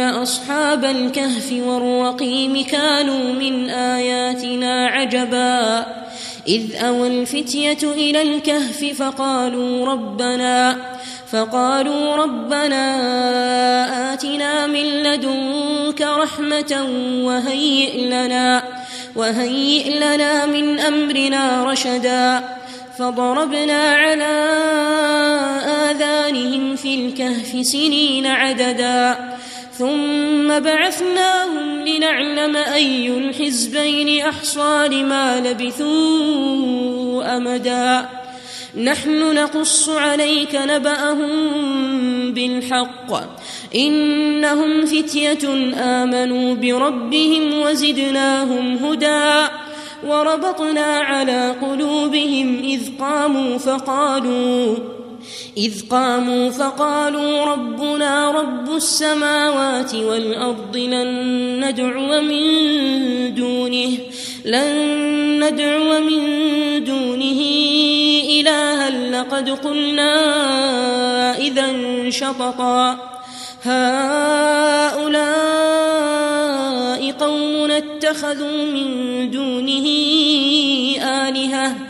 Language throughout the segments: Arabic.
أصحاب الكهف والرقيم كانوا من آياتنا عجبا إذ أوى الفتية إلى الكهف فقالوا ربنا فقالوا ربنا آتنا من لدنك رحمة وهيئ لنا وهيئ لنا من أمرنا رشدا فضربنا على آذانهم في الكهف سنين عددا ثم بعثناهم لنعلم أي الحزبين أحصى لما لبثوا أمدا. نحن نقص عليك نبأهم بالحق. إنهم فتية آمنوا بربهم وزدناهم هدى. وربطنا على قلوبهم إذ قاموا فقالوا إذ قاموا فقالوا ربنا رب السماوات والأرض لن ندعو من دونه لن ندعو من دونه إلها لقد قلنا إذا شططا. هؤلاء قوم اتخذوا من دونه آلهة.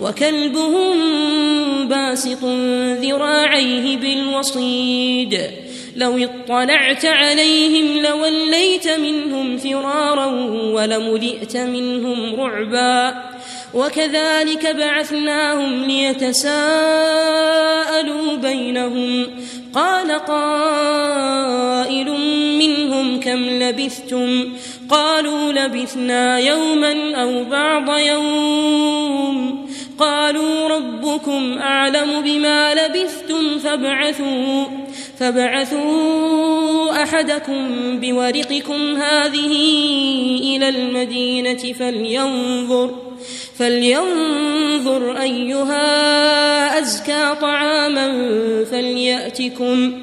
وكلبهم باسط ذراعيه بالوصيد. لو اطلعت عليهم لوليت منهم فرارا ولملئت منهم رعبا. وكذلك بعثناهم ليتساءلوا بينهم. قال قائل منهم كم لبثتم؟ قالوا لبثنا يوما أو بعض يوم ربكم أعلم بما لبثتم فابعثوا فابعثوا أحدكم بورقكم هذه إلى المدينة فلينظر فلينظر أيها أزكى طعاما فليأتكم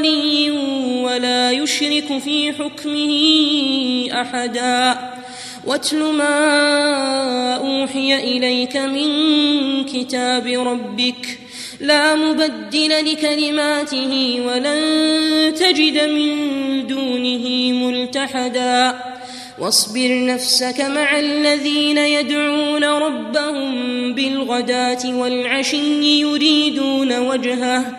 ولي ولا يشرك في حكمه أحدا. واتل ما أوحي إليك من كتاب ربك. لا مبدل لكلماته ولن تجد من دونه ملتحدا. واصبر نفسك مع الذين يدعون ربهم بالغداة والعشي يريدون وجهه.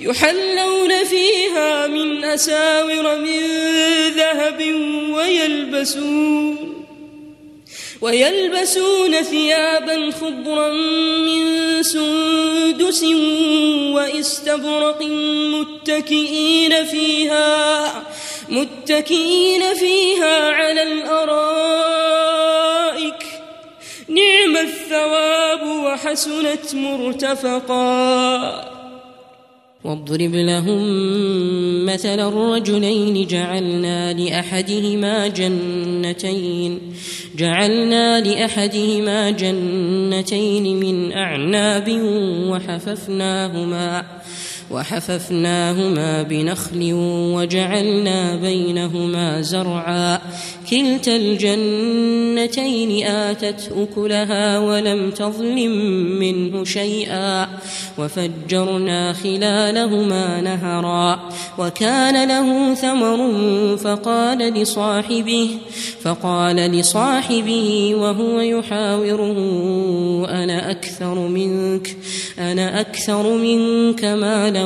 يحلون فيها من أساور من ذهب ويلبسون ويلبسون ثيابا خضرا من سندس واستبرق متكئين فيها متكئين فيها على الأرائك. نعم الثواب وحسنت مرتفقا. واضرب لهم مثل الرجلين جعلنا لأحدهما جنتين جعلنا لأحدهما جنتين من أعناب وحففناهما وحففناهما بنخل وجعلنا بينهما زرعا. كلتا الجنتين آتت أكلها ولم تظلم منه شيئا وفجرنا خلالهما نهرا وكان له ثمر فقال لصاحبه فقال لصاحبه وهو يحاوره أنا أكثر منك أنا أكثر منك مالا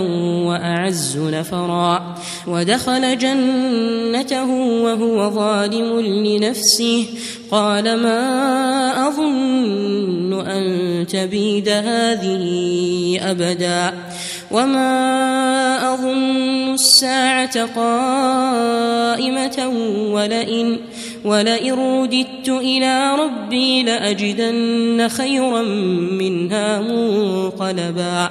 وأعز نفرا. ودخل جنته وهو ظالم لنفسه. قال ما أظن أن تبيد هذه أبدا. وما أظن الساعة قائمة ولئن ولئن رددت إلى ربي لأجدن خيرا منها منقلبا.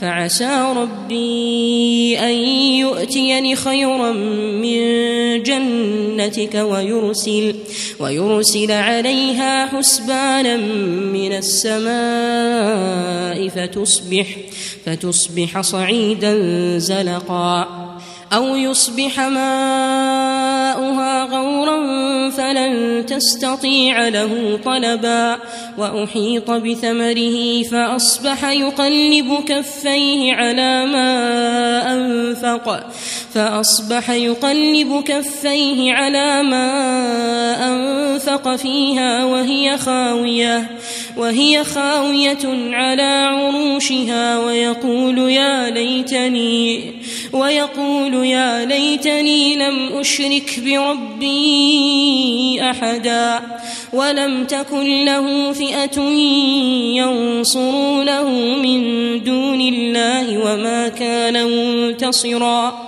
فعسى ربي أن يؤتيني خيرا من جنتك ويرسل ويرسل عليها حسبانا من السماء فتصبح فتصبح صعيدا زلقا. أو يصبح ماؤها غورا فلن تستطيع له طلبا وأحيط بثمره فأصبح يقلب كفيه على ما أنفق فأصبح يقلب كفيه على ما أنفق فيها وهي خاوية وهي خاوية على عروشها ويقول يا ليتني ويقول يا ليتني لم أشرك بربي أحدا ولم تكن له فئة ينصرونه من دون الله وما كان منتصرا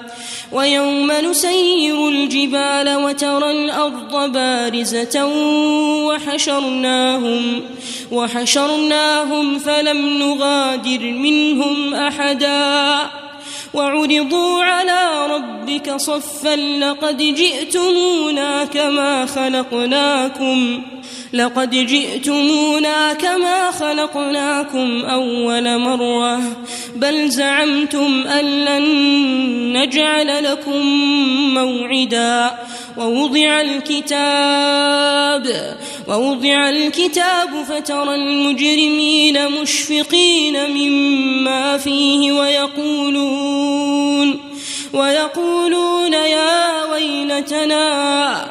ويوم نسير الجبال وترى الأرض بارزة وحشرناهم وحشرناهم فلم نغادر منهم أحدا وعرضوا على ربك صفا لقد جئتمونا كما خلقناكم لقد جئتمونا كما خلقناكم أول مرة بل زعمتم أن لن نجعل لكم موعدا. ووضع الكتاب ووضع الكتاب فترى المجرمين مشفقين مما فيه ويقولون ويقولون يا ويلتنا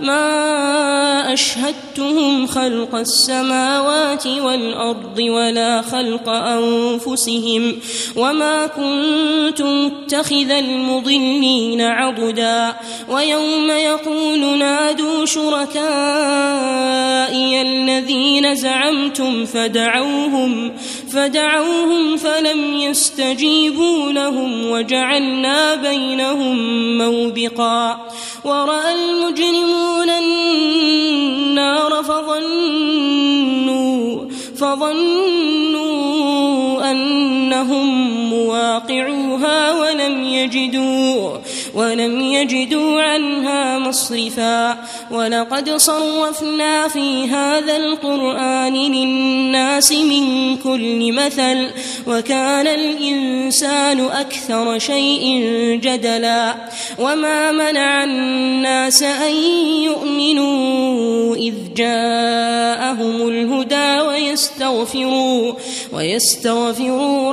ما أشهدتهم خلق السماوات والأرض ولا خلق أنفسهم وما كنت متخذ المضلين عضدا ويوم يقول نادوا شركائي الذين زعمتم فدعوهم فدعوهم فلم يستجيبوا لهم وجعلنا بينهم موبقا ورأى المجرمون النار فظنوا فظنوا أنهم مواقعوها ولم يجدوا ولم يجدوا عنها مصرفا. ولقد صرفنا في هذا القرآن للناس من كل مثل وكان الإنسان أكثر شيء جدلا. وما منع الناس أن يؤمنوا إذ جاءهم الهدى ويستغفروا ويستغفروا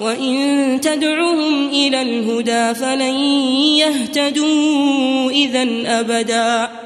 وإن تدعهم إلى الهدى فلن يهتدوا إذا أبدا.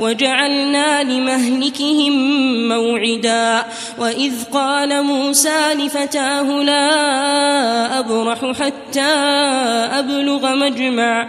وجعلنا لمهلكهم موعدا. وإذ قال موسى لفتاه لا أبرح حتى أبلغ مجمع.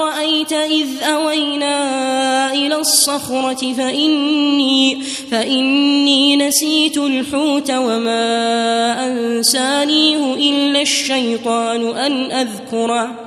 أرأيت إذ أوينا إلى الصخرة فإني فإني نسيت الحوت وما أنسانيه إلا الشيطان أن أذكره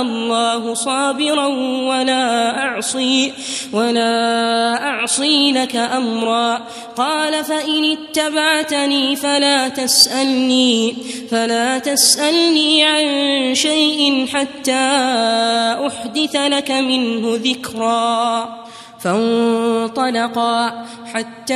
الله صابرا ولا أعصي ولا أعصي لك أمرا. قال فإن اتبعتني فلا تسألني فلا تسألني عن شيء حتى أحدث لك منه ذكرا. فانطلقا حتى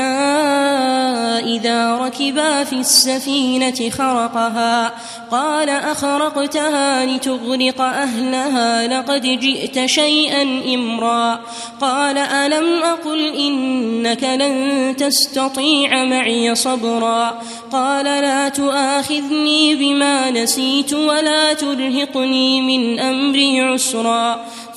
إذا ركبا في السفينة خرقها. قال أخرقتها لتغرق أهلها لقد جئت شيئا إمرا. قال ألم أقل إنك لن تستطيع معي صبرا. قال لا تؤاخذني بما نسيت ولا ترهقني من أمري عسرا.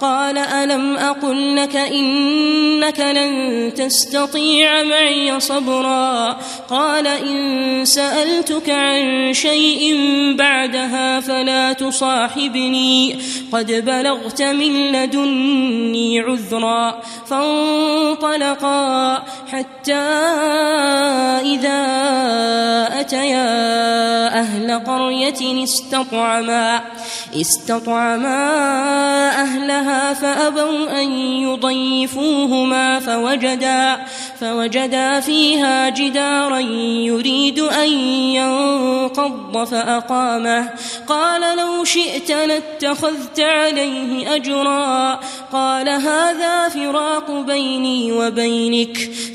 قال ألم أقل لك إنك لن تستطيع معي صبرا قال إن سألتك عن شيء بعدها فلا تصاحبني قد بلغت من لدني عذرا فانطلقا حتى إذا أتيا أهل قرية استطعما استطعما أهلها فأبوا أن يضيفوهما فوجدا فوجدا فيها جدارا يريد أن ينقض فأقامه. قال لو شئت لاتخذت عليه أجرا. قال هذا فراق بيني وبينك.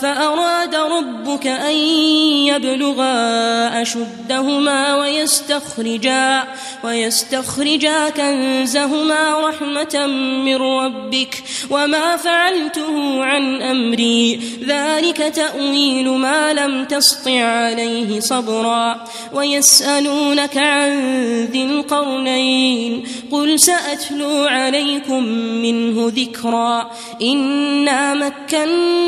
فأراد ربك أن يبلغا أشدهما ويستخرجا ويستخرجا كنزهما رحمة من ربك وما فعلته عن أمري ذلك تأويل ما لم تسطع عليه صبرا ويسألونك عن ذي القرنين قل سأتلو عليكم منه ذكرا إنا مكنا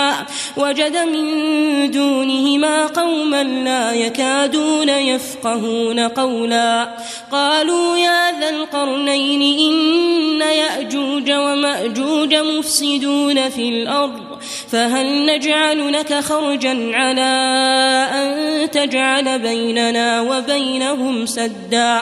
وجد من دونهما قوما لا يكادون يفقهون قولا. قالوا يا ذا القرنين إن يأجوج ومأجوج مفسدون في الأرض فهل نجعل لك خرجا على أن تجعل بيننا وبينهم سدا؟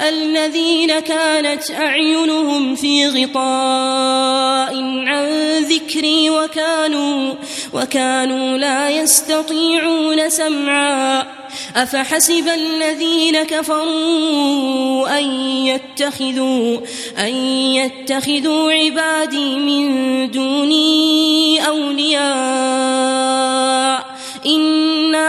الذين كانت أعينهم في غطاء عن ذكري وكانوا وكانوا لا يستطيعون سمعا. أفحسب الذين كفروا أن يتخذوا أن يتخذوا عبادي من دوني أولياء. إنا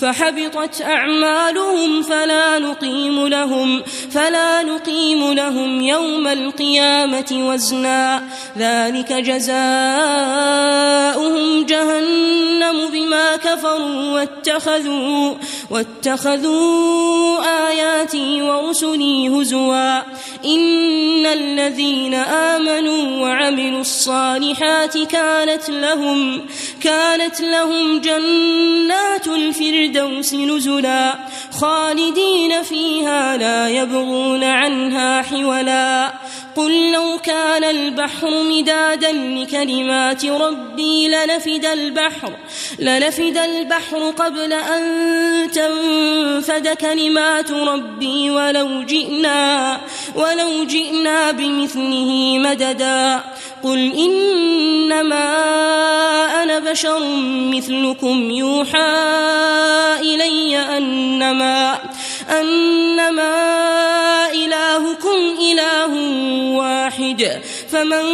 فحبطت أعمالهم فلا نقيم لهم فلا نقيم لهم يوم القيامة وزنا. ذلك جزاؤهم جهنم بما كفروا واتخذوا واتخذوا آياتي ورسلي هزوا. إن الذين آمنوا وعملوا الصالحات كانت لهم كانت لهم جنات الفردوس نزلا خالدين فيها لا يبغون عنها حولا. قل لو كان البحر مدادا لكلمات ربي لنفد البحر لنفد البحر قبل أن تنفد كلمات ربي ولو جئنا ولو جئنا بمثله مددا. قل إنما أنا بشر مثلكم يوحى إلي أنما أنما إلهكم إله واحد فمن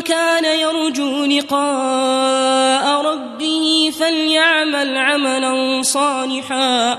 كان يرجو لقاء ربه فليعمل عملا صالحا